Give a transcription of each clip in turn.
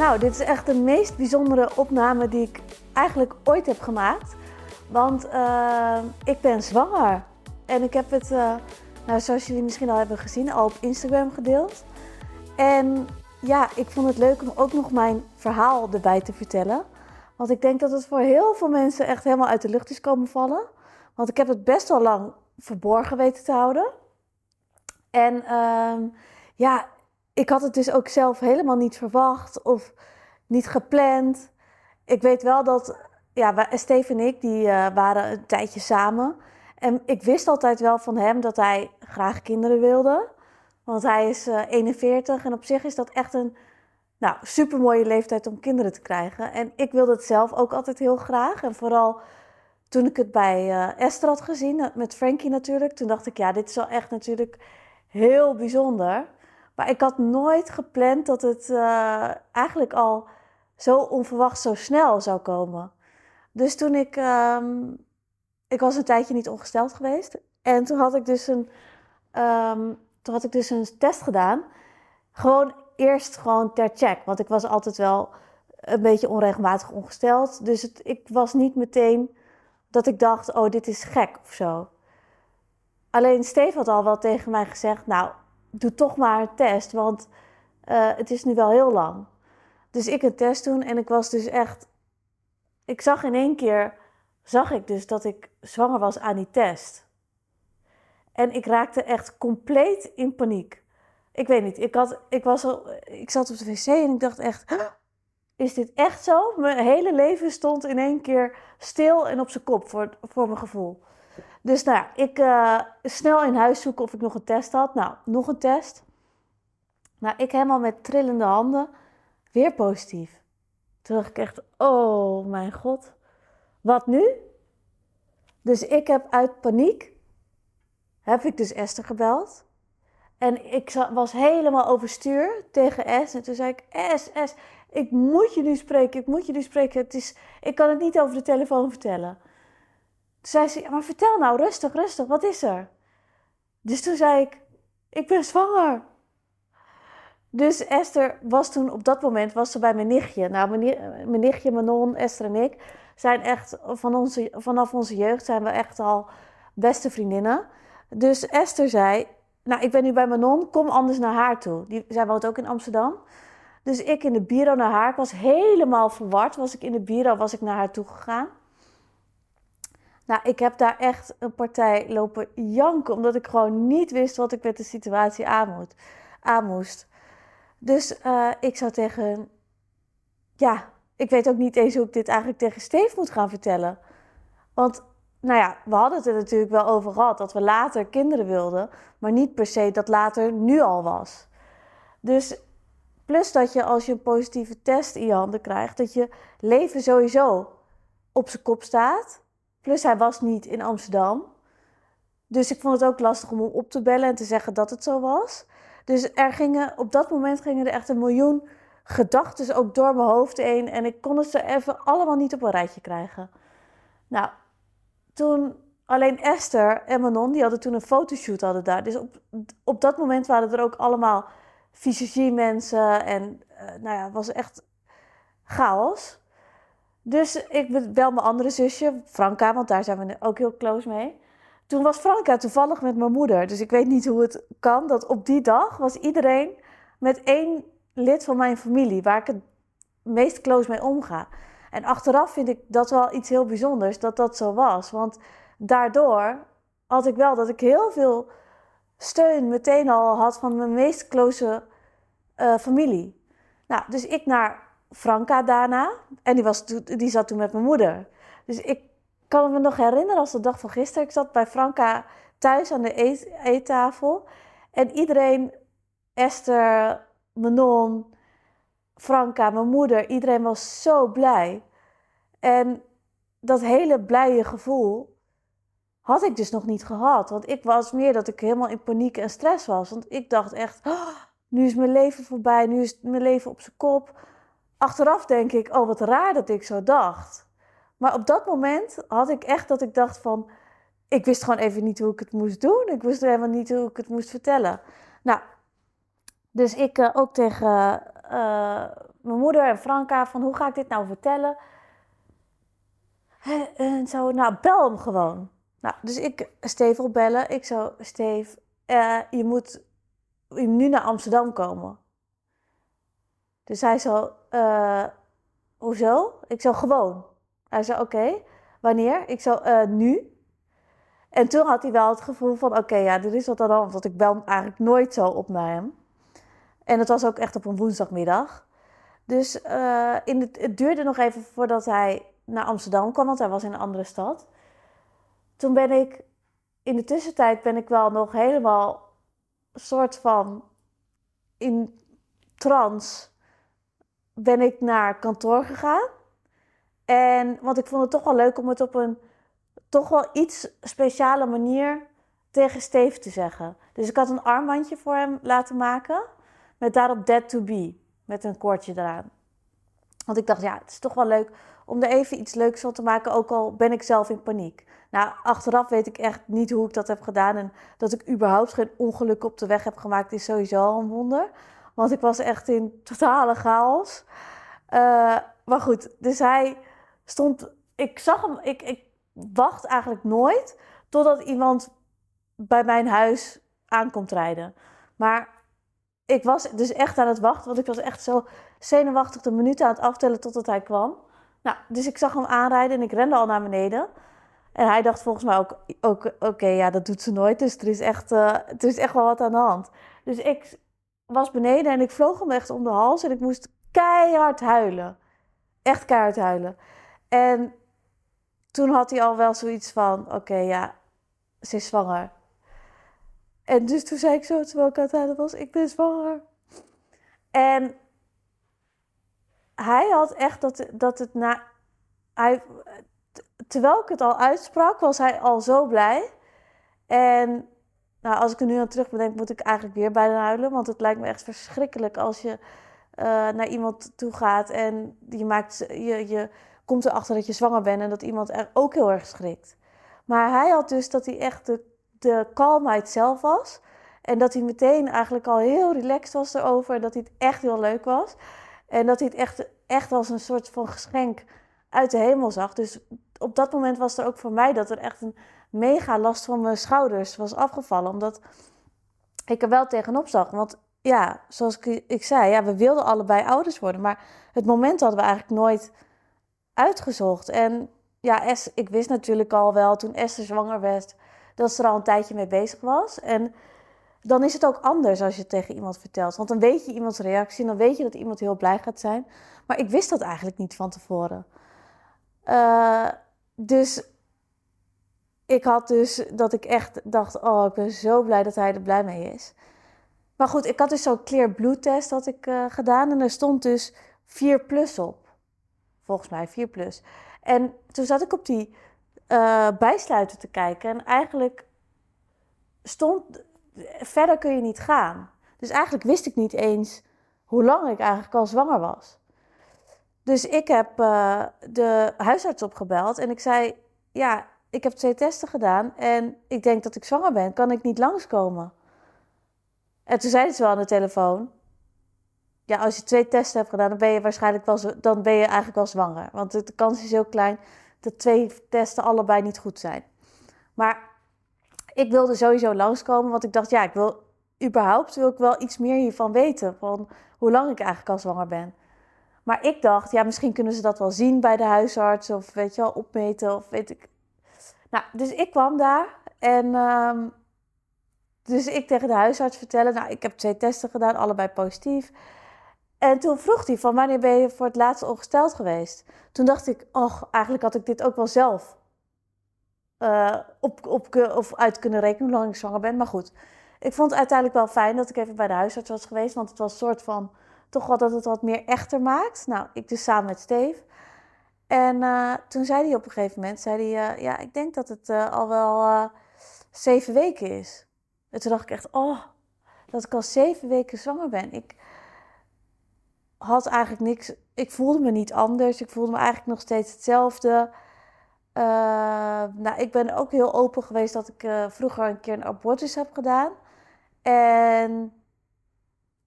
Nou, dit is echt de meest bijzondere opname die ik eigenlijk ooit heb gemaakt. Want uh, ik ben zwanger. En ik heb het, uh, nou, zoals jullie misschien al hebben gezien, al op Instagram gedeeld. En ja, ik vond het leuk om ook nog mijn verhaal erbij te vertellen. Want ik denk dat het voor heel veel mensen echt helemaal uit de lucht is komen vallen. Want ik heb het best wel lang verborgen weten te houden. En uh, ja, ik had het dus ook zelf helemaal niet verwacht of niet gepland. Ik weet wel dat, ja, Steve en ik, die uh, waren een tijdje samen. En ik wist altijd wel van hem dat hij graag kinderen wilde. Want hij is uh, 41 en op zich is dat echt een nou, super mooie leeftijd om kinderen te krijgen. En ik wilde het zelf ook altijd heel graag. En vooral toen ik het bij uh, Esther had gezien, eh, met Frankie natuurlijk, toen dacht ik, ja, dit is wel echt natuurlijk heel bijzonder. Maar ik had nooit gepland dat het uh, eigenlijk al zo onverwacht zo snel zou komen. Dus toen ik, um, ik was een tijdje niet ongesteld geweest. En toen had ik dus een, um, toen had ik dus een test gedaan. Gewoon eerst gewoon ter check. Want ik was altijd wel een beetje onregelmatig ongesteld. Dus ik was niet meteen dat ik dacht, oh, dit is gek of zo. Alleen Steve had al wel tegen mij gezegd, nou, doe toch maar een test, want uh, het is nu wel heel lang. Dus ik een test doen en ik was dus echt, ik zag in één keer, zag ik dus dat ik zwanger was aan die test. En ik raakte echt compleet in paniek. Ik weet niet, ik, had, ik, was al, ik zat op de wc en ik dacht echt, is dit echt zo? Mijn hele leven stond in één keer stil en op zijn kop voor, voor mijn gevoel. Dus nou ik uh, snel in huis zoeken of ik nog een test had. Nou, nog een test. Nou, ik helemaal met trillende handen. Weer positief. Toen dacht ik echt, oh mijn god. Wat nu? Dus ik heb uit paniek, heb ik dus Esther gebeld. En ik was helemaal overstuur tegen S. En toen zei ik, S, S, ik moet je nu spreken, ik moet je nu spreken. Het is, ik kan het niet over de telefoon vertellen. Toen zei ze, maar vertel nou, rustig, rustig, wat is er? Dus toen zei ik, ik ben zwanger. Dus Esther was toen, op dat moment, was ze bij mijn nichtje. Nou, mijn, nichtje, Manon, Esther en ik zijn echt, van onze, vanaf onze jeugd zijn we echt al beste vriendinnen. Dus Esther zei, nou, ik ben nu bij Manon, kom anders naar haar toe. Die, zij woont ook in Amsterdam. Dus ik in de bureau naar haar. Ik was helemaal verward. Was ik in de bureau, was ik naar haar toe gegaan. Nou, ik heb daar echt een partij lopen janken, omdat ik gewoon niet wist wat ik met de situatie aan, moet, aan moest. Dus uh, ik zou tegen, ja, ik weet ook niet eens hoe ik dit eigenlijk tegen Steve moet gaan vertellen. Want, nou ja, we hadden het er natuurlijk wel over gehad dat we later kinderen wilden, maar niet per se dat later nu al was. Dus plus dat je als je een positieve test in je handen krijgt, dat je leven sowieso op zijn kop staat. Plus hij was niet in Amsterdam. Dus ik vond het ook lastig om hem op te bellen en te zeggen dat het zo was. Dus er gingen, op dat moment gingen er echt een miljoen gedachten ook door mijn hoofd heen. En ik kon het ze even allemaal niet op een rijtje krijgen. Nou, toen alleen Esther en Manon, die hadden toen een fotoshoot hadden daar. Dus op, op dat moment waren er ook allemaal fysiologie-mensen. En uh, nou ja, het was echt chaos. Dus ik bel mijn andere zusje, Franka, want daar zijn we ook heel close mee. Toen was Franka toevallig met mijn moeder. Dus ik weet niet hoe het kan dat op die dag was iedereen met één lid van mijn familie waar ik het meest close mee omga. En achteraf vind ik dat wel iets heel bijzonders dat dat zo was. Want daardoor had ik wel dat ik heel veel steun meteen al had van mijn meest close uh, familie. Nou, dus ik naar Franka daarna. En die, was, die zat toen met mijn moeder. Dus ik kan me nog herinneren als de dag van gisteren. Ik zat bij Franka thuis aan de eet, eettafel. En iedereen, Esther, Manon, Franka, mijn moeder, iedereen was zo blij. En dat hele blije gevoel had ik dus nog niet gehad. Want ik was meer dat ik helemaal in paniek en stress was. Want ik dacht echt, oh, nu is mijn leven voorbij, nu is mijn leven op zijn kop achteraf denk ik, oh wat raar dat ik zo dacht. Maar op dat moment had ik echt dat ik dacht van, ik wist gewoon even niet hoe ik het moest doen. Ik wist helemaal niet hoe ik het moest vertellen. Nou, dus ik uh, ook tegen uh, mijn moeder en Franka van hoe ga ik dit nou vertellen? En zo, nou, bel hem gewoon. Nou, dus ik Steve bellen. Ik zou, Steve, uh, je moet nu naar Amsterdam komen. Dus hij zo, uh, hoezo? Ik zou gewoon. Hij zei, oké, wanneer? Ik zou, uh, nu. En toen had hij wel het gevoel van, oké, ja, er is wat hand. Want ik bel eigenlijk nooit zo op naar hem. En het was ook echt op een woensdagmiddag. Dus uh, in het, het duurde nog even voordat hij naar Amsterdam kwam, want hij was in een andere stad. Toen ben ik, in de tussentijd ben ik wel nog helemaal soort van in trance, ben ik naar kantoor gegaan. En, want ik vond het toch wel leuk om het op een toch wel iets speciale manier tegen Steve te zeggen. Dus ik had een armbandje voor hem laten maken met daarop Dead to Be, met een koordje eraan. Want ik dacht, ja, het is toch wel leuk om er even iets leuks van te maken, ook al ben ik zelf in paniek. Nou, achteraf weet ik echt niet hoe ik dat heb gedaan. En dat ik überhaupt geen ongeluk op de weg heb gemaakt, is sowieso al een wonder. Want ik was echt in totale chaos. Uh, maar goed, dus hij stond. Ik zag hem. Ik, ik wacht eigenlijk nooit totdat iemand bij mijn huis aankomt rijden. Maar ik was dus echt aan het wachten, want ik was echt zo zenuwachtig de minuten aan het aftellen totdat hij kwam. Nou, dus ik zag hem aanrijden en ik rende al naar beneden. En hij dacht volgens mij ook, ook oké, ja, dat doet ze nooit. Dus er is, echt, uh, er is echt wel wat aan de hand. Dus ik was beneden en ik vloog hem echt om de hals. En ik moest keihard huilen. Echt keihard huilen. En toen had hij al wel zoiets van, oké, ja, ze is zwanger. En dus toen zei ik zo, terwijl ik aan het huilen was, ik ben zwanger. En hij had echt dat, dat het na... Hij, terwijl ik het al uitsprak, was hij al zo blij. En nou, als ik er nu aan terug bedenk, moet ik eigenlijk weer bijna huilen. Want het lijkt me echt verschrikkelijk als je uh, naar iemand toe gaat en je, maakt, je, je komt erachter dat je zwanger bent en dat iemand er ook heel erg schrikt. Maar hij had dus dat hij echt de, de kalmheid zelf was. En dat hij meteen eigenlijk al heel relaxed was erover. En dat hij het echt heel leuk was. En dat hij het echt, echt als een soort van geschenk uit de hemel zag. Dus op dat moment was er ook voor mij dat er echt een mega last van mijn schouders was afgevallen. Omdat ik er wel tegenop zag. Want ja, zoals ik, ik zei, ja, we wilden allebei ouders worden. Maar het moment hadden we eigenlijk nooit uitgezocht. En ja, es, ik wist natuurlijk al wel toen Esther zwanger werd, dat ze er al een tijdje mee bezig was. En dan is het ook anders als je het tegen iemand vertelt. Want dan weet je iemands reactie dan weet je dat iemand heel blij gaat zijn. Maar ik wist dat eigenlijk niet van tevoren. Uh, dus ik had dus dat ik echt dacht: oh, ik ben zo blij dat hij er blij mee is. Maar goed, ik had dus zo'n clear bloedtest ik uh, gedaan en er stond dus 4 plus op. Volgens mij 4 plus. En toen zat ik op die uh, bijsluiter te kijken en eigenlijk stond verder kun je niet gaan. Dus eigenlijk wist ik niet eens hoe lang ik eigenlijk al zwanger was. Dus ik heb uh, de huisarts opgebeld en ik zei: Ja, ik heb twee testen gedaan en ik denk dat ik zwanger ben. Kan ik niet langskomen? En toen zei ze wel aan de telefoon: Ja, als je twee testen hebt gedaan, dan ben je waarschijnlijk wel, dan ben je eigenlijk wel zwanger. Want de kans is heel klein dat twee testen allebei niet goed zijn. Maar ik wilde sowieso langskomen, want ik dacht: Ja, ik wil überhaupt wil ik wel iets meer hiervan weten. Van hoe lang ik eigenlijk al zwanger ben. Maar ik dacht, ja, misschien kunnen ze dat wel zien bij de huisarts of weet je wel, opmeten of weet ik. Nou, dus ik kwam daar en um, dus ik tegen de huisarts vertellen, nou, ik heb twee testen gedaan, allebei positief. En toen vroeg hij van wanneer ben je voor het laatst ongesteld geweest? Toen dacht ik, och, eigenlijk had ik dit ook wel zelf uh, op, op, of uit kunnen rekenen hoe lang ik zwanger ben. Maar goed, ik vond het uiteindelijk wel fijn dat ik even bij de huisarts was geweest, want het was een soort van toch wel dat het wat meer echter maakt. Nou, ik dus samen met Steve. En uh, toen zei hij op een gegeven moment, zei hij, uh, ja, ik denk dat het uh, al wel zeven weken is. En toen dacht ik echt, oh, dat ik al zeven weken zwanger ben. Ik had eigenlijk niks, ik voelde me niet anders. Ik voelde me eigenlijk nog steeds hetzelfde. nou, ik ben ook heel open geweest dat ik vroeger een keer een abortus heb gedaan. En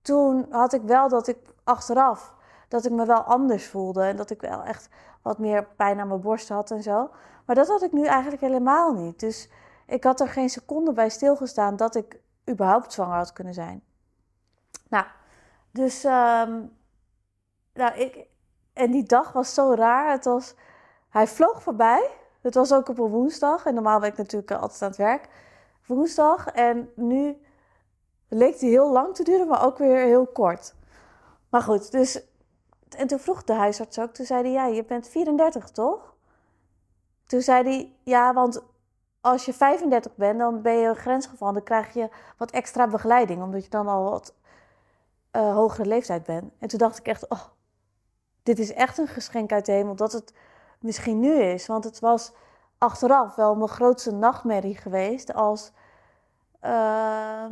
toen had ik wel dat ik achteraf dat ik me wel anders voelde. En dat ik wel echt wat meer pijn aan mijn borst had en zo. Maar dat had ik nu eigenlijk helemaal niet. Dus ik had er geen seconde bij stilgestaan dat ik überhaupt zwanger had kunnen zijn. Nou, dus. Um, nou, ik, en die dag was zo raar. Het was, hij vloog voorbij. Het was ook op een woensdag. En normaal ben ik natuurlijk altijd aan het werk. Woensdag. En nu leek hij heel lang te duren, maar ook weer heel kort. Maar goed, dus. En toen vroeg de huisarts ook. Toen zei hij: Ja, je bent 34 toch? Toen zei hij: Ja, want als je 35 bent, dan ben je een grensgeval. Dan krijg je wat extra begeleiding, omdat je dan al wat uh, hogere leeftijd bent. En toen dacht ik echt: Oh, dit is echt een geschenk uit de hemel dat het misschien nu is. Want het was achteraf wel mijn grootste nachtmerrie geweest als, uh,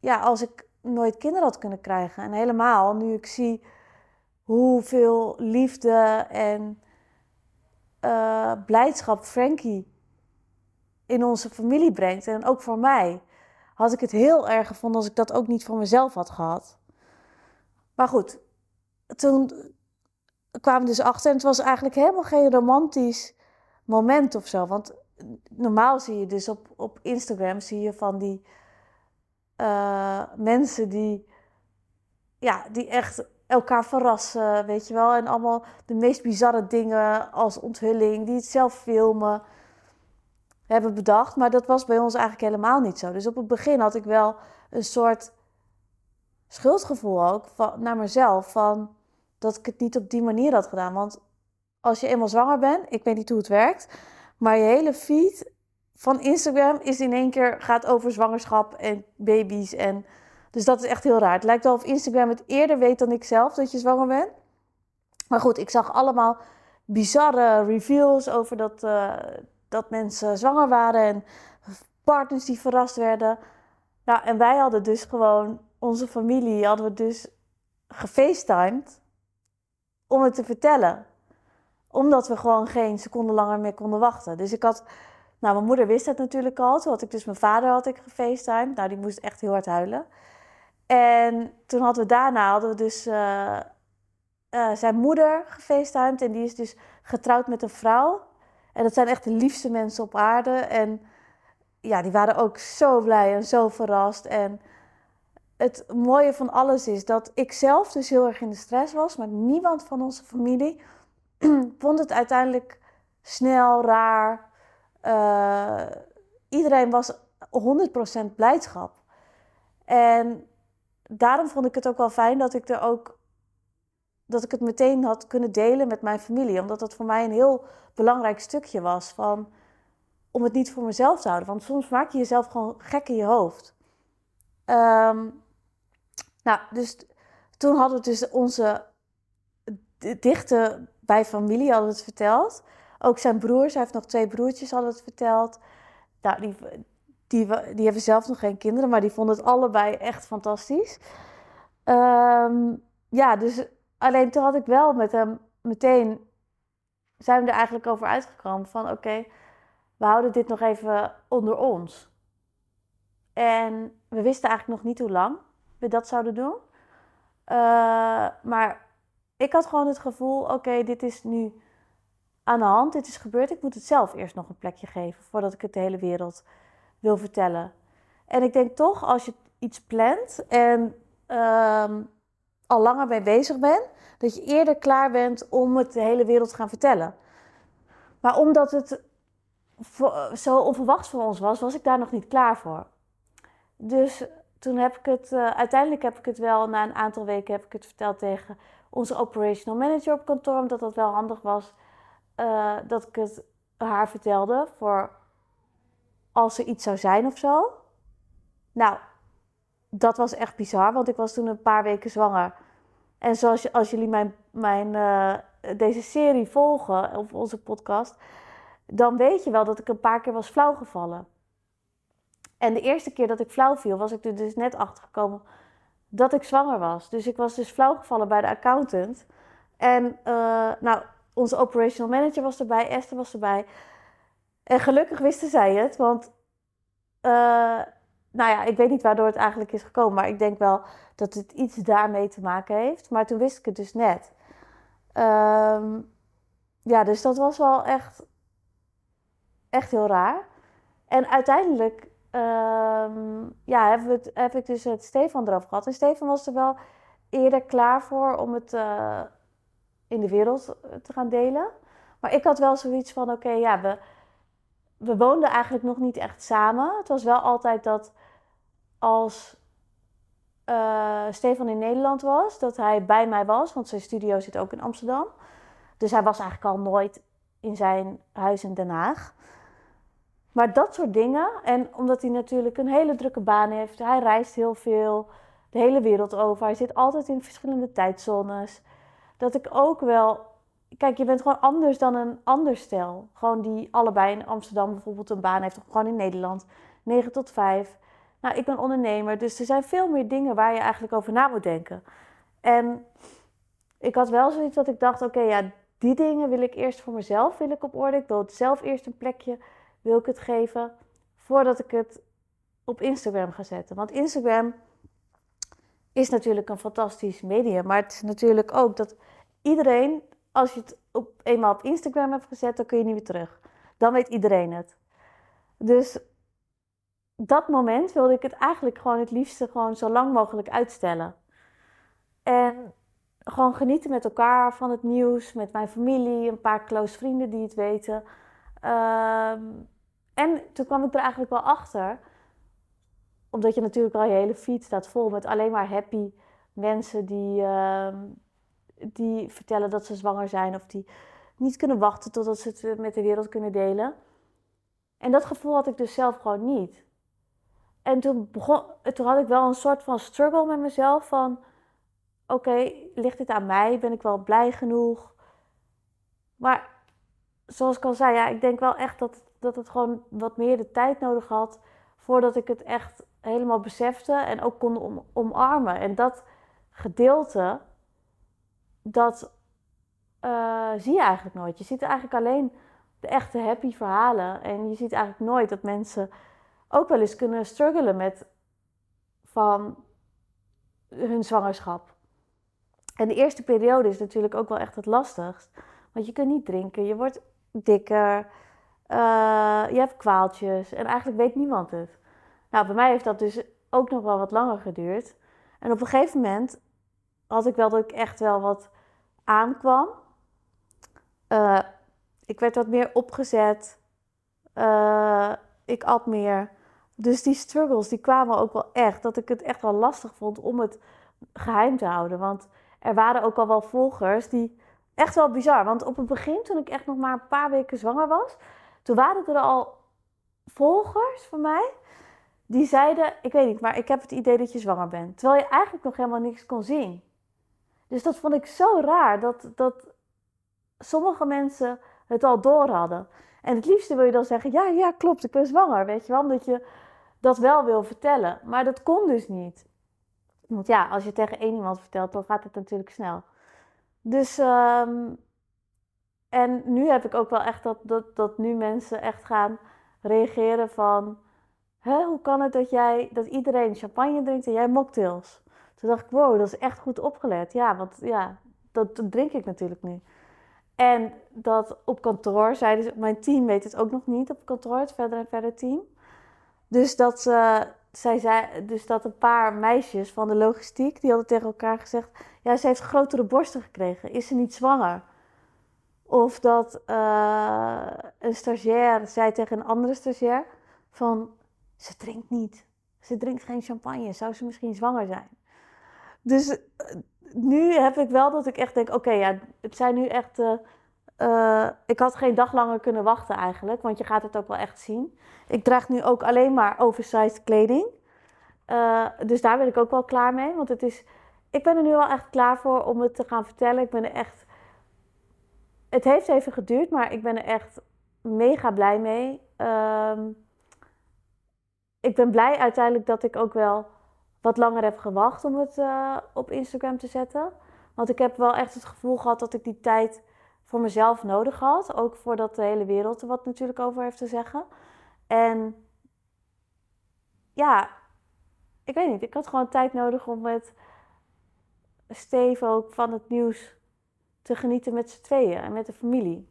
ja, als ik nooit kinderen had kunnen krijgen. En helemaal nu ik zie hoeveel liefde en uh, blijdschap Frankie in onze familie brengt. En ook voor mij. Had ik het heel erg gevonden als ik dat ook niet voor mezelf had gehad. Maar goed, toen kwamen we dus achter. En het was eigenlijk helemaal geen romantisch moment of zo. Want normaal zie je dus op, op Instagram zie je van die uh, mensen die, ja, die echt elkaar verrassen, weet je wel. En allemaal de meest bizarre dingen als onthulling, die het zelf filmen, hebben bedacht. Maar dat was bij ons eigenlijk helemaal niet zo. Dus op het begin had ik wel een soort schuldgevoel ook naar mezelf. Van dat ik het niet op die manier had gedaan. Want als je eenmaal zwanger bent, ik weet niet hoe het werkt, maar je hele feed van Instagram is in één keer gaat over zwangerschap en baby's. En, dus dat is echt heel raar. Het lijkt wel of Instagram het eerder weet dan ik zelf dat je zwanger bent. Maar goed, ik zag allemaal bizarre reviews over dat, uh, dat mensen zwanger waren en partners die verrast werden. Nou, en wij hadden dus gewoon, onze familie hadden we dus gefacetimed om het te vertellen. Omdat we gewoon geen seconde langer meer konden wachten. Dus ik had, nou mijn moeder wist het natuurlijk al. Toen had ik dus mijn vader had ik gefacetimed. Nou die moest echt heel hard huilen. En toen hadden we daarna hadden we dus uh, uh, zijn moeder gefacetimed. En die is dus getrouwd met een vrouw. En dat zijn echt de liefste mensen op aarde. En ja, die waren ook zo blij en zo verrast. En het mooie van alles is dat ik zelf dus heel erg in de stress was, maar niemand van onze familie vond het uiteindelijk snel, raar. Uh, iedereen was 100% blijdschap. En daarom vond ik het ook wel fijn dat ik er ook dat ik het meteen had kunnen delen met mijn familie, omdat dat voor mij een heel belangrijk stukje was van om het niet voor mezelf te houden, want soms maak je jezelf gewoon gek in je hoofd. Um, nou, dus toen hadden we dus onze dichte bij familie hadden het verteld. Ook zijn broers, hij heeft nog twee broertjes, hadden het verteld. Nou, die, die, die hebben zelf nog geen kinderen, maar die vonden het allebei echt fantastisch. Um, ja, dus alleen toen had ik wel met hem meteen, zijn we er eigenlijk over uitgekomen van oké, we houden dit nog even onder ons. En we wisten eigenlijk nog niet hoe lang we dat zouden doen. Uh, maar ik had gewoon het gevoel: oké, dit is nu aan de hand, dit is gebeurd. Ik moet het zelf eerst nog een plekje geven voordat ik het de hele wereld wil vertellen. En ik denk toch, als je iets plant en uh, al langer mee bezig bent, dat je eerder klaar bent om het de hele wereld te gaan vertellen. Maar omdat het zo onverwachts voor ons was, was ik daar nog niet klaar voor. Dus toen heb ik het, uh, uiteindelijk heb ik het wel, na een aantal weken heb ik het verteld tegen onze operational manager op kantoor, omdat dat wel handig was uh, dat ik het haar vertelde voor als er iets zou zijn of zo. Nou, dat was echt bizar, want ik was toen een paar weken zwanger. En zoals als jullie mijn, mijn, uh, deze serie volgen, of onze podcast, dan weet je wel dat ik een paar keer was flauwgevallen. En de eerste keer dat ik flauw viel, was ik er dus net achter gekomen dat ik zwanger was. Dus ik was dus flauw gevallen bij de accountant. En uh, nou, onze operational manager was erbij, Esther was erbij. En gelukkig wisten zij het, want uh, nou ja, ik weet niet waardoor het eigenlijk is gekomen, maar ik denk wel dat het iets daarmee te maken heeft. Maar toen wist ik het dus net. Ehm, ja, dus dat was wel echt, echt heel raar. En uiteindelijk ehm, ja, heb, het, ik dus het Stefan eraf gehad. En Stefan was er wel eerder klaar voor om het uh, in de wereld te gaan delen. Maar ik had wel zoiets van: oké, ja, we, we woonden eigenlijk nog niet echt samen. Het was wel altijd dat als uh, Stefan in Nederland was, dat hij bij mij was, want zijn studio zit ook in Amsterdam. Dus hij was eigenlijk al nooit in zijn huis in Den Haag. Maar dat soort dingen, en omdat hij natuurlijk een hele drukke baan heeft, hij reist heel veel, de hele wereld over, hij zit altijd in verschillende tijdzones, dat ik ook wel. Kijk, je bent gewoon anders dan een ander stel. Gewoon die allebei in Amsterdam bijvoorbeeld een baan heeft, of gewoon in Nederland, 9 tot 5. Nou, ik ben ondernemer, dus er zijn veel meer dingen waar je eigenlijk over na moet denken. En ik had wel zoiets dat ik dacht: oké, ja, die dingen wil ik eerst voor mezelf wil ik op orde. Ik wil het zelf eerst een plekje wil ik het geven voordat ik het op Instagram ga zetten. Want Instagram is natuurlijk een fantastisch medium, maar het is natuurlijk ook dat iedereen, als je het op, eenmaal op Instagram hebt gezet, dan kun je niet meer terug. Dan weet iedereen het. Dus dat moment wilde ik het eigenlijk gewoon het liefste gewoon zo lang mogelijk uitstellen. En gewoon genieten met elkaar van het nieuws, met mijn familie, een paar close vrienden die het weten. Ehm, en toen kwam ik er eigenlijk wel achter, omdat je natuurlijk al je hele feed staat vol met alleen maar happy mensen die, ehm, die vertellen dat ze zwanger zijn of die niet kunnen wachten totdat ze het met de wereld kunnen delen. En dat gevoel had ik dus zelf gewoon niet. En toen, begon, toen had ik wel een soort van struggle met mezelf van... Oké, ligt dit aan mij? Ben ik wel blij genoeg? Maar zoals ik al zei, ja, ik denk wel echt dat, dat het gewoon wat meer de tijd nodig had... voordat ik het echt helemaal besefte en ook kon om, omarmen. En dat gedeelte, dat uh, zie je eigenlijk nooit. Je ziet eigenlijk alleen de echte happy verhalen. En je ziet eigenlijk nooit dat mensen ook wel eens kunnen struggelen met van hun zwangerschap. En de eerste periode is natuurlijk ook wel echt het lastigst. Want je kunt niet drinken, je wordt dikker, uh, je hebt kwaaltjes en eigenlijk weet niemand het. Nou, bij mij heeft dat dus ook nog wel wat langer geduurd. En op een gegeven moment had ik wel dat ik echt wel wat aankwam. Uh, ik werd wat meer opgezet. Uh, ik at meer. Dus die struggles die kwamen ook wel echt. Dat ik het echt wel lastig vond om het geheim te houden. Want er waren ook al wel volgers die. Echt wel bizar. Want op het begin, toen ik echt nog maar een paar weken zwanger was. Toen waren er al volgers van mij. Die zeiden: Ik weet niet, maar ik heb het idee dat je zwanger bent. Terwijl je eigenlijk nog helemaal niks kon zien. Dus dat vond ik zo raar. Dat, dat sommige mensen het al door hadden. En het liefste wil je dan zeggen: Ja, ja, klopt, ik ben zwanger. Weet je wel, omdat je dat wel wil vertellen. Maar dat kon dus niet. Want ja, als je tegen één iemand vertelt, dan gaat het natuurlijk snel. Dus, um, en nu heb ik ook wel echt dat, dat, dat nu mensen echt gaan reageren van... Hoe kan het dat, jij, dat iedereen champagne drinkt en jij mocktails? Toen dacht ik, wow, dat is echt goed opgelet. Ja, want ja, dat, drink ik natuurlijk nu. En dat op kantoor zeiden ze, mijn team weet het ook nog niet op kantoor, het verder en verder team. Dus dat, uh, zij zei, dus dat een paar meisjes van de logistiek, die hadden tegen elkaar gezegd... Ja, ze heeft grotere borsten gekregen. Is ze niet zwanger? Of dat uh, een stagiair zei tegen een andere stagiair van... Ze drinkt niet. Ze drinkt geen champagne. Zou ze misschien zwanger zijn? Dus uh, nu heb ik wel dat ik echt denk... Oké, ja, het zijn nu echt... Uh, ik had geen dag langer kunnen wachten eigenlijk, want je gaat het ook wel echt zien. Ik draag nu ook alleen maar oversized kleding. Dus daar ben ik ook wel klaar mee, want het is, ik ben er nu wel echt klaar voor om het te gaan vertellen. Ik ben er echt, het heeft even geduurd, maar ik ben er echt mega blij mee. Um, ik ben blij uiteindelijk dat ik ook wel wat langer heb gewacht om het uh, op Instagram te zetten. Want ik heb wel echt het gevoel gehad dat ik die tijd voor mezelf nodig had. Ook voordat de hele wereld er wat natuurlijk over heeft te zeggen. En ja, ik weet niet. Ik had gewoon tijd nodig om met Steve ook van het nieuws te genieten met z'n tweeën en met de familie.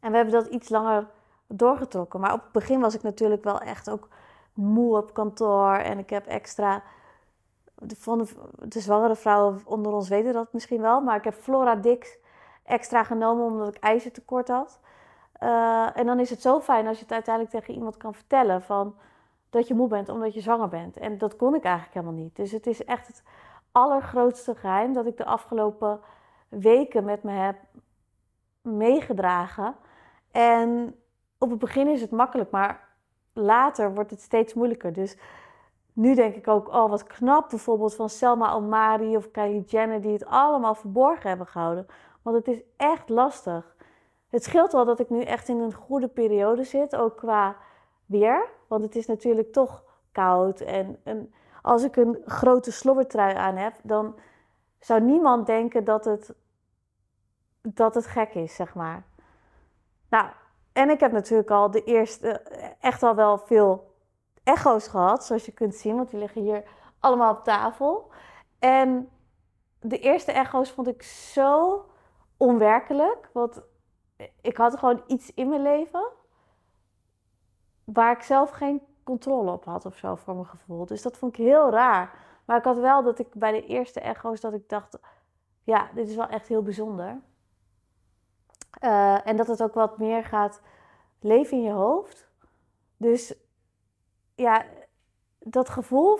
En we hebben dat iets langer doorgetrokken. Maar op het begin was ik natuurlijk wel echt ook moe op kantoor. En ik heb extra. De, de zwangere vrouwen onder ons weten dat misschien wel. Maar ik heb Flora Dix extra genomen omdat ik ijzertekort had. Uh, en dan is het zo fijn als je het uiteindelijk tegen iemand kan vertellen van dat je moe bent omdat je zwanger bent. En dat kon ik eigenlijk helemaal niet. Dus het is echt het allergrootste geheim dat ik de afgelopen weken met me heb meegedragen. En op het begin is het makkelijk, maar later wordt het steeds moeilijker. Dus nu denk ik ook, oh wat knap bijvoorbeeld van Selma Omari of Kylie Jenner die het allemaal verborgen hebben gehouden. Want het is echt lastig. Het scheelt wel dat ik nu echt in een goede periode zit, ook qua weer. Want het is natuurlijk toch koud. En, en als ik een grote slobbertrui aan heb, dan zou niemand denken dat het, dat het gek is, zeg maar. Nou, en ik heb natuurlijk al de eerste, echt al wel veel echo's gehad, zoals je kunt zien, want die liggen hier allemaal op tafel. En de eerste echo's vond ik zo onwerkelijk, want ik had gewoon iets in mijn leven waar ik zelf geen controle op had of zo voor mijn gevoel. Dus dat vond ik heel raar. Maar ik had wel dat ik bij de eerste echo's dat ik dacht, ja, dit is wel echt heel bijzonder. Uh, en dat het ook wat meer gaat leven in je hoofd. Dus ja, dat gevoel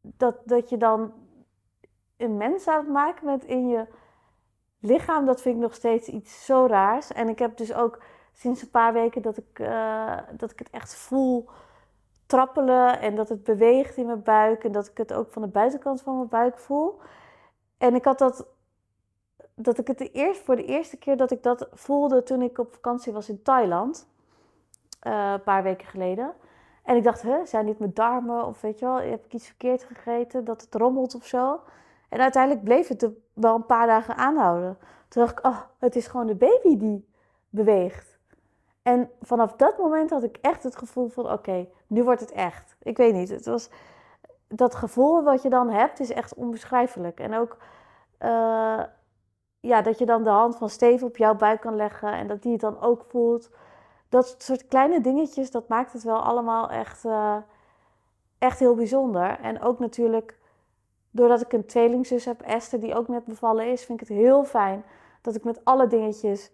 dat, dat je dan een mens aan het maken bent in je lichaam, dat vind ik nog steeds iets zo raars. En ik heb dus ook sinds een paar weken dat ik, uh, dat ik het echt voel trappelen en dat het beweegt in mijn buik en dat ik het ook van de buitenkant van mijn buik voel. En ik had dat, dat ik het de eerst, voor de eerste keer dat ik dat voelde toen ik op vakantie was in Thailand, uh, een paar weken geleden. En ik dacht, huh, zijn dit mijn darmen of weet je wel, heb ik iets verkeerd gegeten, dat het rommelt of zo. En uiteindelijk bleef het wel een paar dagen aanhouden. Toen dacht ik, oh, het is gewoon de baby die beweegt. En vanaf dat moment had ik echt het gevoel van, oké, nu wordt het echt. Ik weet niet, het was... Dat gevoel wat je dan hebt, is echt onbeschrijfelijk. En ook uh, ja, dat je dan de hand van Steven op jouw buik kan leggen en dat die het dan ook voelt. Dat soort kleine dingetjes, dat maakt het wel allemaal echt, uh, echt heel bijzonder. En ook natuurlijk doordat ik een tweelingzus heb, Esther, die ook net bevallen is, vind ik het heel fijn dat ik met alle dingetjes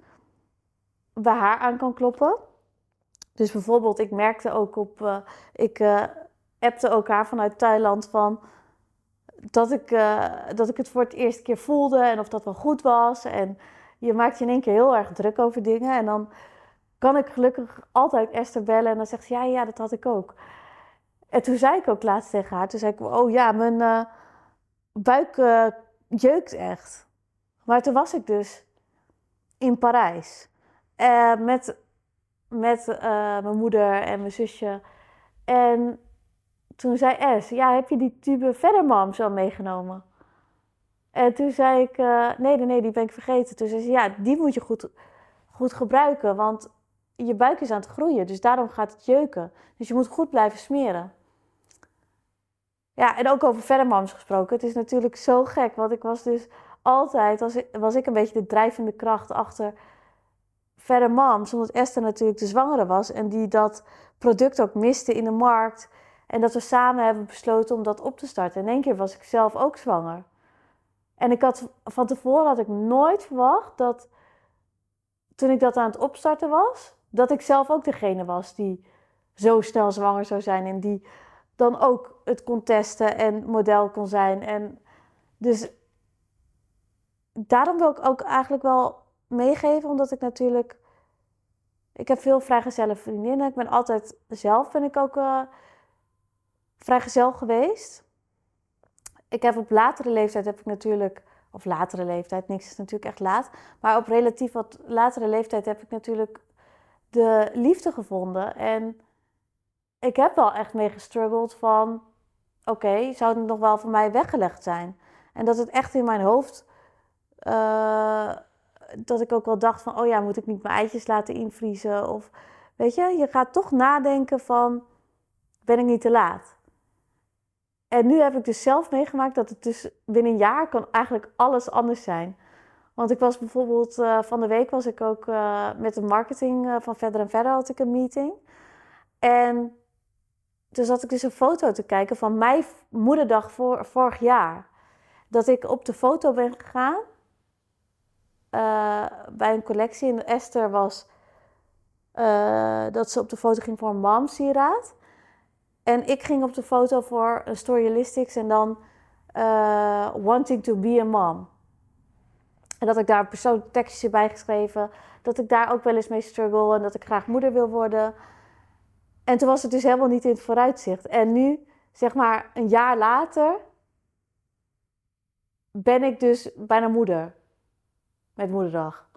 bij haar aan kan kloppen. Dus bijvoorbeeld, ik merkte ook op, uh, ik uh, appte ook haar vanuit Thailand van dat ik, uh, dat ik het voor het eerste keer voelde en of dat wel goed was. En je maakt je in één keer heel erg druk over dingen. En dan kan ik gelukkig altijd Esther bellen en dan zegt ze, ja, ja, dat had ik ook. En toen zei ik ook laatst tegen haar, toen zei ik, oh ja, mijn buik uh, jeukt echt. Maar toen was ik dus in Parijs. Uh, met met uh, mijn moeder en mijn zusje. En toen zei Es, ja, heb je die tube Verdermam zo meegenomen? En toen zei ik, nee, nee, nee, die ben ik vergeten. Toen zei ze, ja, die moet je goed, goed gebruiken, want je buik is aan het groeien. Dus daarom gaat het jeuken. Dus je moet goed blijven smeren. Ja, en ook over verdermams gesproken. Het is natuurlijk zo gek, want ik was dus altijd, was was ik een beetje de drijvende kracht achter verdermams. Omdat Esther natuurlijk de zwangere was en die dat product ook miste in de markt. En dat we samen hebben besloten om dat op te starten. In één keer was ik zelf ook zwanger. En ik had, van tevoren had ik nooit verwacht dat toen ik dat aan het opstarten was, dat ik zelf ook degene was die zo snel zwanger zou zijn en die dan ook het kon testen en model kon zijn. En dus daarom wil ik ook eigenlijk wel meegeven, omdat ik natuurlijk. Ik heb veel vrijgezelle vriendinnen. Ik ben altijd zelf, ben ik ook uh, vrijgezel geweest. Ik heb op latere leeftijd heb ik natuurlijk, of latere leeftijd, niks is natuurlijk echt laat. Maar op relatief wat latere leeftijd heb ik natuurlijk de liefde gevonden. En ik heb wel echt mee gestruggeld van... Oké, zou het nog wel van mij weggelegd zijn? En dat het echt in mijn hoofd... Uh, dat ik ook wel dacht van... Oh ja, moet ik niet mijn eitjes laten invriezen? Of weet je, je gaat toch nadenken van... Ben ik niet te laat? En nu heb ik dus zelf meegemaakt dat het dus binnen een jaar kan eigenlijk alles anders zijn. Want ik was bijvoorbeeld uh, van de week was ik ook uh, met de marketing uh, van Verder en Verder had ik een meeting. En toen zat ik dus een foto te kijken van mijn moederdag voor, vorig jaar. Dat ik op de foto ben gegaan bij een collectie. En Esther was dat ze op de foto ging voor een momsieraad. En ik ging op de foto voor Storylistics en dan Wanting to be a Mom. En dat ik daar persoonlijke tekstjes bij geschreven. Dat ik daar ook wel eens mee struggle en dat ik graag moeder wil worden. En toen was het dus helemaal niet in het vooruitzicht. En nu, zeg maar een jaar later, ben ik dus bijna moeder. Met moederdag.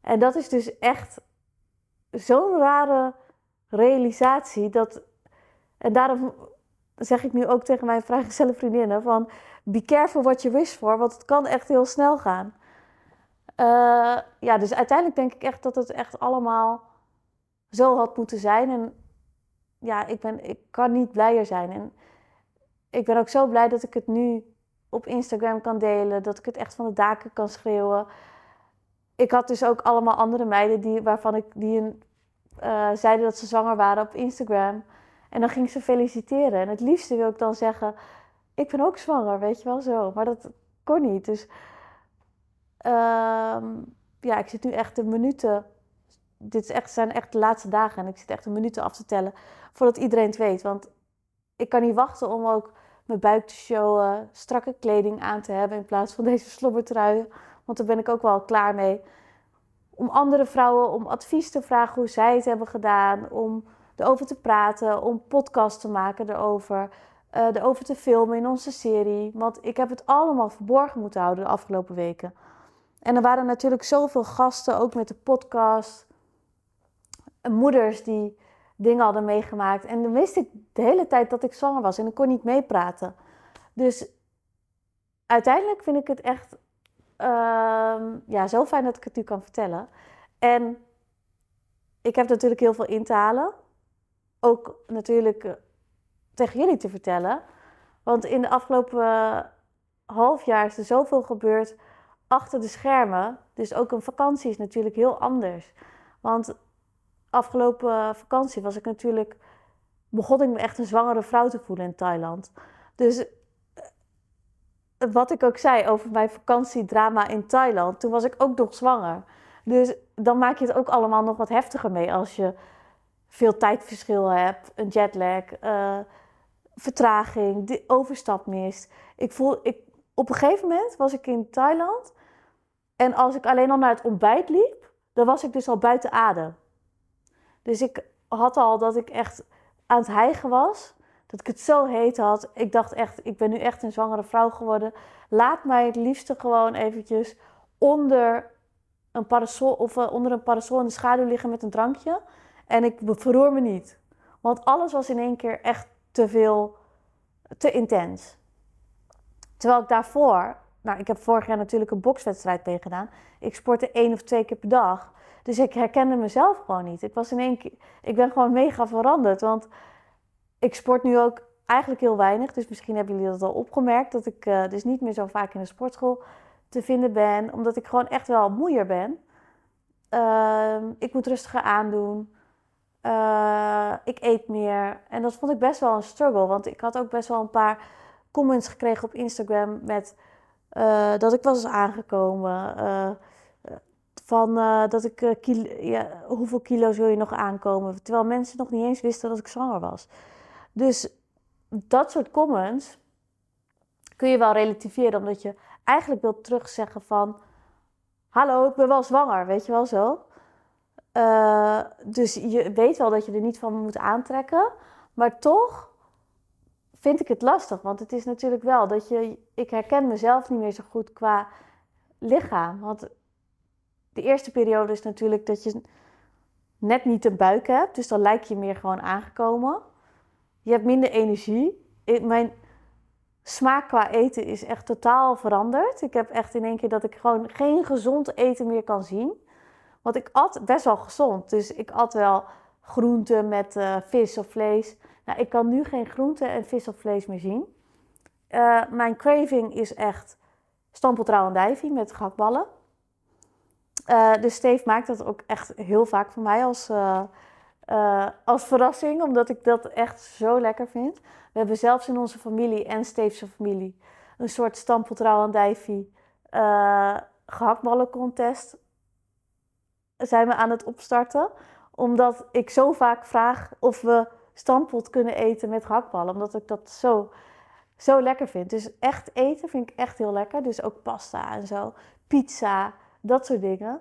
En dat is dus echt zo'n rare realisatie. Dat, en daarom zeg ik nu ook tegen mijn vrijgezelle vriendinnen van... Be careful what you wish for, want het kan echt heel snel gaan. Uh, ja, dus uiteindelijk denk ik echt dat het echt allemaal zo had moeten zijn. En ja, ik, ben, ik kan niet blijer zijn. En ik ben ook zo blij dat ik het nu op Instagram kan delen. Dat ik het echt van de daken kan schreeuwen. Ik had dus ook allemaal andere meiden die, waarvan ik, die een, uh, zeiden dat ze zwanger waren op Instagram. En dan ging ze feliciteren. En het liefste wil ik dan zeggen: Ik ben ook zwanger, weet je wel zo. Maar dat kon niet. Dus Ehm, ja, ik zit nu echt de minuten. Dit is echt, zijn echt de laatste dagen en ik zit echt de minuten af te tellen voordat iedereen het weet. Want ik kan niet wachten om ook mijn buik te showen, strakke kleding aan te hebben in plaats van deze slobbertruien. Want daar ben ik ook wel klaar mee. Om andere vrouwen om advies te vragen hoe zij het hebben gedaan, om erover te praten, om podcast te maken erover, uh, erover te filmen in onze serie. Want ik heb het allemaal verborgen moeten houden de afgelopen weken. En er waren natuurlijk zoveel gasten, ook met de podcast. Moeders die dingen hadden meegemaakt. En dan wist ik de hele tijd dat ik zwanger was en ik kon niet meepraten. Dus uiteindelijk vind ik het echt uh, ja, zo fijn dat ik het nu kan vertellen. En ik heb natuurlijk heel veel in te halen. Ook natuurlijk uh, tegen jullie te vertellen. Want in de afgelopen uh, half jaar is er zoveel gebeurd achter de schermen. Dus ook een vakantie is natuurlijk heel anders. Want afgelopen vakantie was ik natuurlijk. begon ik me echt een zwangere vrouw te voelen in Thailand. Dus eh, wat ik ook zei over mijn vakantiedrama in Thailand, toen was ik ook nog zwanger. Dus dan maak je het ook allemaal nog wat heftiger mee als je veel tijdverschil hebt, een jetlag, uh, vertraging, de overstap mist. Ik voel, ik, op een gegeven moment was ik in Thailand en als ik alleen al naar het ontbijt liep, dan was ik dus al buiten adem. Dus ik had al dat ik echt aan het hijgen was. Dat ik het zo heet had. Ik dacht echt, ik ben nu echt een zwangere vrouw geworden. Laat mij het liefste gewoon eventjes onder een parasol, of, uh, onder een parasol in de schaduw liggen met een drankje. En ik verroer me niet. Want alles was in één keer echt te veel, te intens. Terwijl ik daarvoor nou, ik heb vorig jaar natuurlijk een bokswedstrijd meegedaan. Ik sportte één of twee keer per dag. Dus ik herkende mezelf gewoon niet. Ik, was in één keer, ik ben gewoon mega veranderd. Want ik sport nu ook eigenlijk heel weinig. Dus misschien hebben jullie dat al opgemerkt. Dat ik uh, dus niet meer zo vaak in de sportschool te vinden ben. Omdat ik gewoon echt wel moeier ben. Uh, ik moet rustiger aandoen. Uh, ik eet meer. En dat vond ik best wel een struggle. Want ik had ook best wel een paar comments gekregen op Instagram met uh, dat ik was aangekomen. Uh, van dat ik kilo, ja, hoeveel kilo's wil je nog aankomen? Terwijl mensen nog niet eens wisten dat ik zwanger was. Dus dat soort comments kun je wel relativeren, omdat je eigenlijk wilt terugzeggen van: Hallo, ik ben wel zwanger, weet je wel zo. Dus je weet wel dat je er niet van moet aantrekken, maar toch vind ik het lastig. Want het is natuurlijk wel dat je. Ik herken mezelf niet meer zo goed qua lichaam. Want de eerste periode is natuurlijk dat je net niet een buik hebt. Dus dan lijk je meer gewoon aangekomen. Je hebt minder energie. Mijn smaak qua eten is echt totaal veranderd. Ik heb echt in één keer dat ik gewoon geen gezond eten meer kan zien. Want ik at best wel gezond. Dus ik at wel groenten met uh, vis of vlees. Nou, ik kan nu geen groente en vis of vlees meer zien. Uh, mijn craving is echt stampeltrouw en dijvie met gakballen. Uh, dus Steve maakt dat ook echt heel vaak voor mij als, als verrassing, omdat ik dat echt zo lekker vind. We hebben zelfs in onze familie en Steve's familie een soort stampotrouw en dijfie gehaktballencontest zijn we aan het opstarten. Omdat ik zo vaak vraag of we stampot kunnen eten met gehaktballen. Omdat ik dat zo, zo lekker vind. Dus echt eten vind ik echt heel lekker. Dus ook pasta en zo. Pizza, dat soort dingen.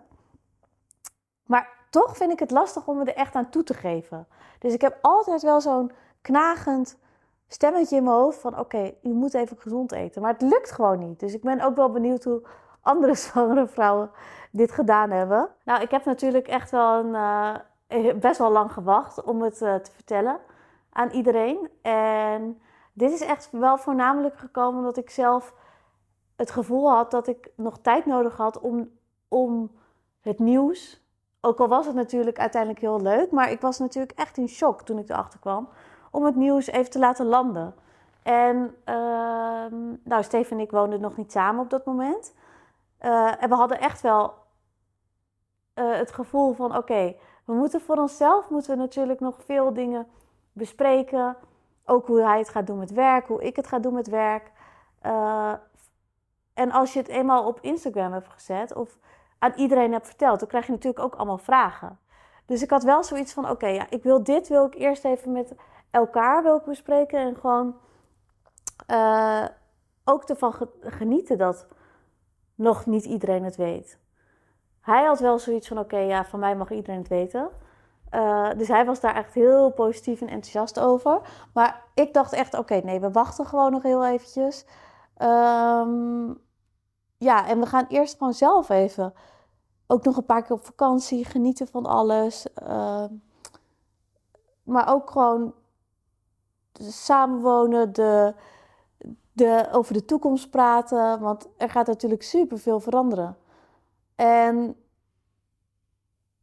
Maar toch vind ik het lastig om me er echt aan toe te geven. Dus ik heb altijd wel zo'n knagend stemmetje in mijn hoofd van... oké, je moet even gezond eten. Maar het lukt gewoon niet. Dus ik ben ook wel benieuwd hoe andere zwangere vrouwen dit gedaan hebben. Nou, ik heb natuurlijk echt wel een, uh, best wel lang gewacht om het uh, te vertellen aan iedereen. En dit is echt wel voornamelijk gekomen omdat ik zelf het gevoel had dat ik nog tijd nodig had om, om het nieuws. Ook al was het natuurlijk uiteindelijk heel leuk, maar ik was natuurlijk echt in shock toen ik erachter kwam. Om het nieuws even te laten landen. En uh, nou, Steven en ik woonden nog niet samen op dat moment. Uh, en we hadden echt wel uh, het gevoel van: oké, we moeten voor onszelf moeten we natuurlijk nog veel dingen bespreken. Ook hoe hij het gaat doen met werk, hoe ik het ga doen met werk. Uh, en als je het eenmaal op Instagram hebt gezet of aan iedereen hebt verteld, dan krijg je natuurlijk ook allemaal vragen. Dus ik had wel zoiets van: oké, ja, ik wil dit wil ik eerst even met elkaar wil ik bespreken en gewoon ook ervan genieten dat nog niet iedereen het weet. Hij had wel zoiets van: oké, ja, van mij mag iedereen het weten. Uh, dus hij was daar echt heel positief en enthousiast over. Maar ik dacht echt: oké, nee, we wachten gewoon nog heel eventjes. Um, ja, en we gaan eerst gewoon zelf even ook nog een paar keer op vakantie, genieten van alles. Uh, maar ook gewoon samenwonen, de, de, over de toekomst praten. Want er gaat natuurlijk super veel veranderen. En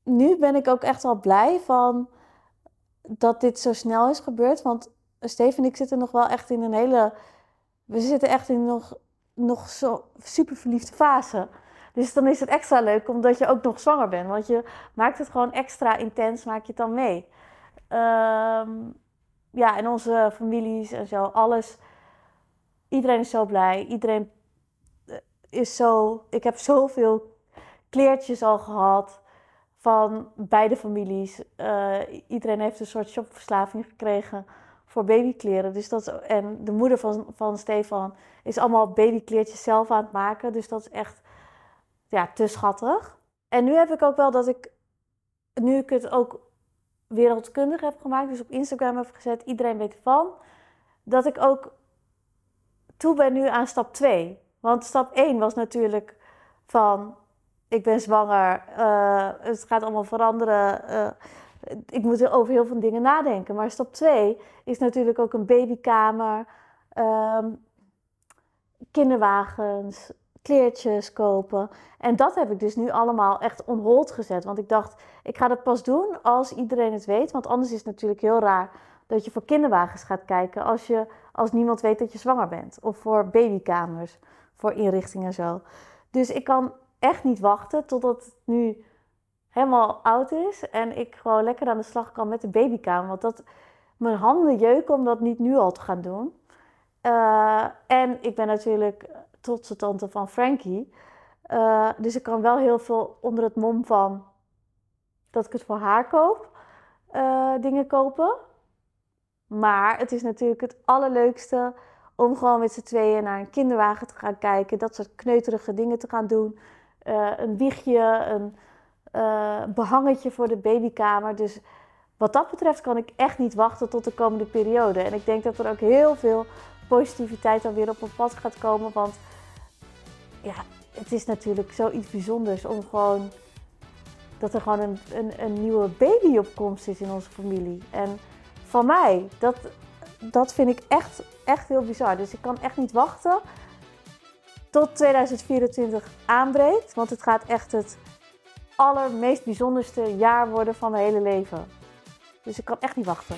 nu ben ik ook echt wel blij van dat dit zo snel is gebeurd. Want Steven en ik zitten nog wel echt in een hele. We zitten echt in nog, nog zo super verliefde fase. Dus dan is het extra leuk omdat je ook nog zwanger bent. Want je maakt het gewoon extra intens, maak je het dan mee. Um, ja, en onze families en zo, alles. Iedereen is zo blij. Iedereen eh, is zo. Ik heb zoveel kleertjes al gehad van beide families. Uh, iedereen heeft een soort shopverslaving gekregen voor babykleren. Dus dat, en de moeder van, van Stefan is allemaal babykleertjes zelf aan het maken. Dus dat is echt ja, te schattig. En nu heb ik ook wel dat ik, nu ik het ook wereldkundig heb gemaakt, dus op Instagram heb gezet, iedereen weet ervan, dat ik ook toe ben nu aan stap 2. Want stap 1 was natuurlijk van ik ben zwanger, uh, het gaat allemaal veranderen. Uh, ik moet over heel veel dingen nadenken. Maar stap 2 is natuurlijk ook een babykamer, um, kinderwagens, kleertjes kopen. En dat heb ik dus nu allemaal echt on hold gezet. Want ik dacht, ik ga dat pas doen als iedereen het weet. Want anders is het natuurlijk heel raar dat je voor kinderwagens gaat kijken als, je, als niemand weet dat je zwanger bent. Of voor babykamers, voor inrichtingen en zo. Dus ik kan echt niet wachten totdat het nu helemaal oud is. En ik gewoon lekker aan de slag kan met de babykamer. Want dat, mijn handen jeuken om dat niet nu al te gaan doen. Uh, en ik ben natuurlijk trotse tante van Frankie. Uh, dus ik kan wel heel veel onder het mom van dat ik het voor haar koop, uh, dingen kopen. Maar het is natuurlijk het allerleukste om gewoon met z'n tweeën naar een kinderwagen te gaan kijken. Dat soort kneuterige dingen te gaan doen. Uh, een wiegje, een behangetje voor de babykamer. Dus wat dat betreft kan ik echt niet wachten tot de komende periode. En ik denk dat er ook heel veel positiviteit dan weer op een pad gaat komen. Want ja, het is natuurlijk zoiets bijzonders om gewoon dat er gewoon een, een, een, nieuwe baby op komst is in onze familie. En van mij, dat, dat vind ik echt, echt heel bizar. Dus ik kan echt niet wachten tot 2024 aanbreekt. Want het gaat echt het allermeest bijzonderste jaar worden van mijn hele leven. Dus ik kan echt niet wachten.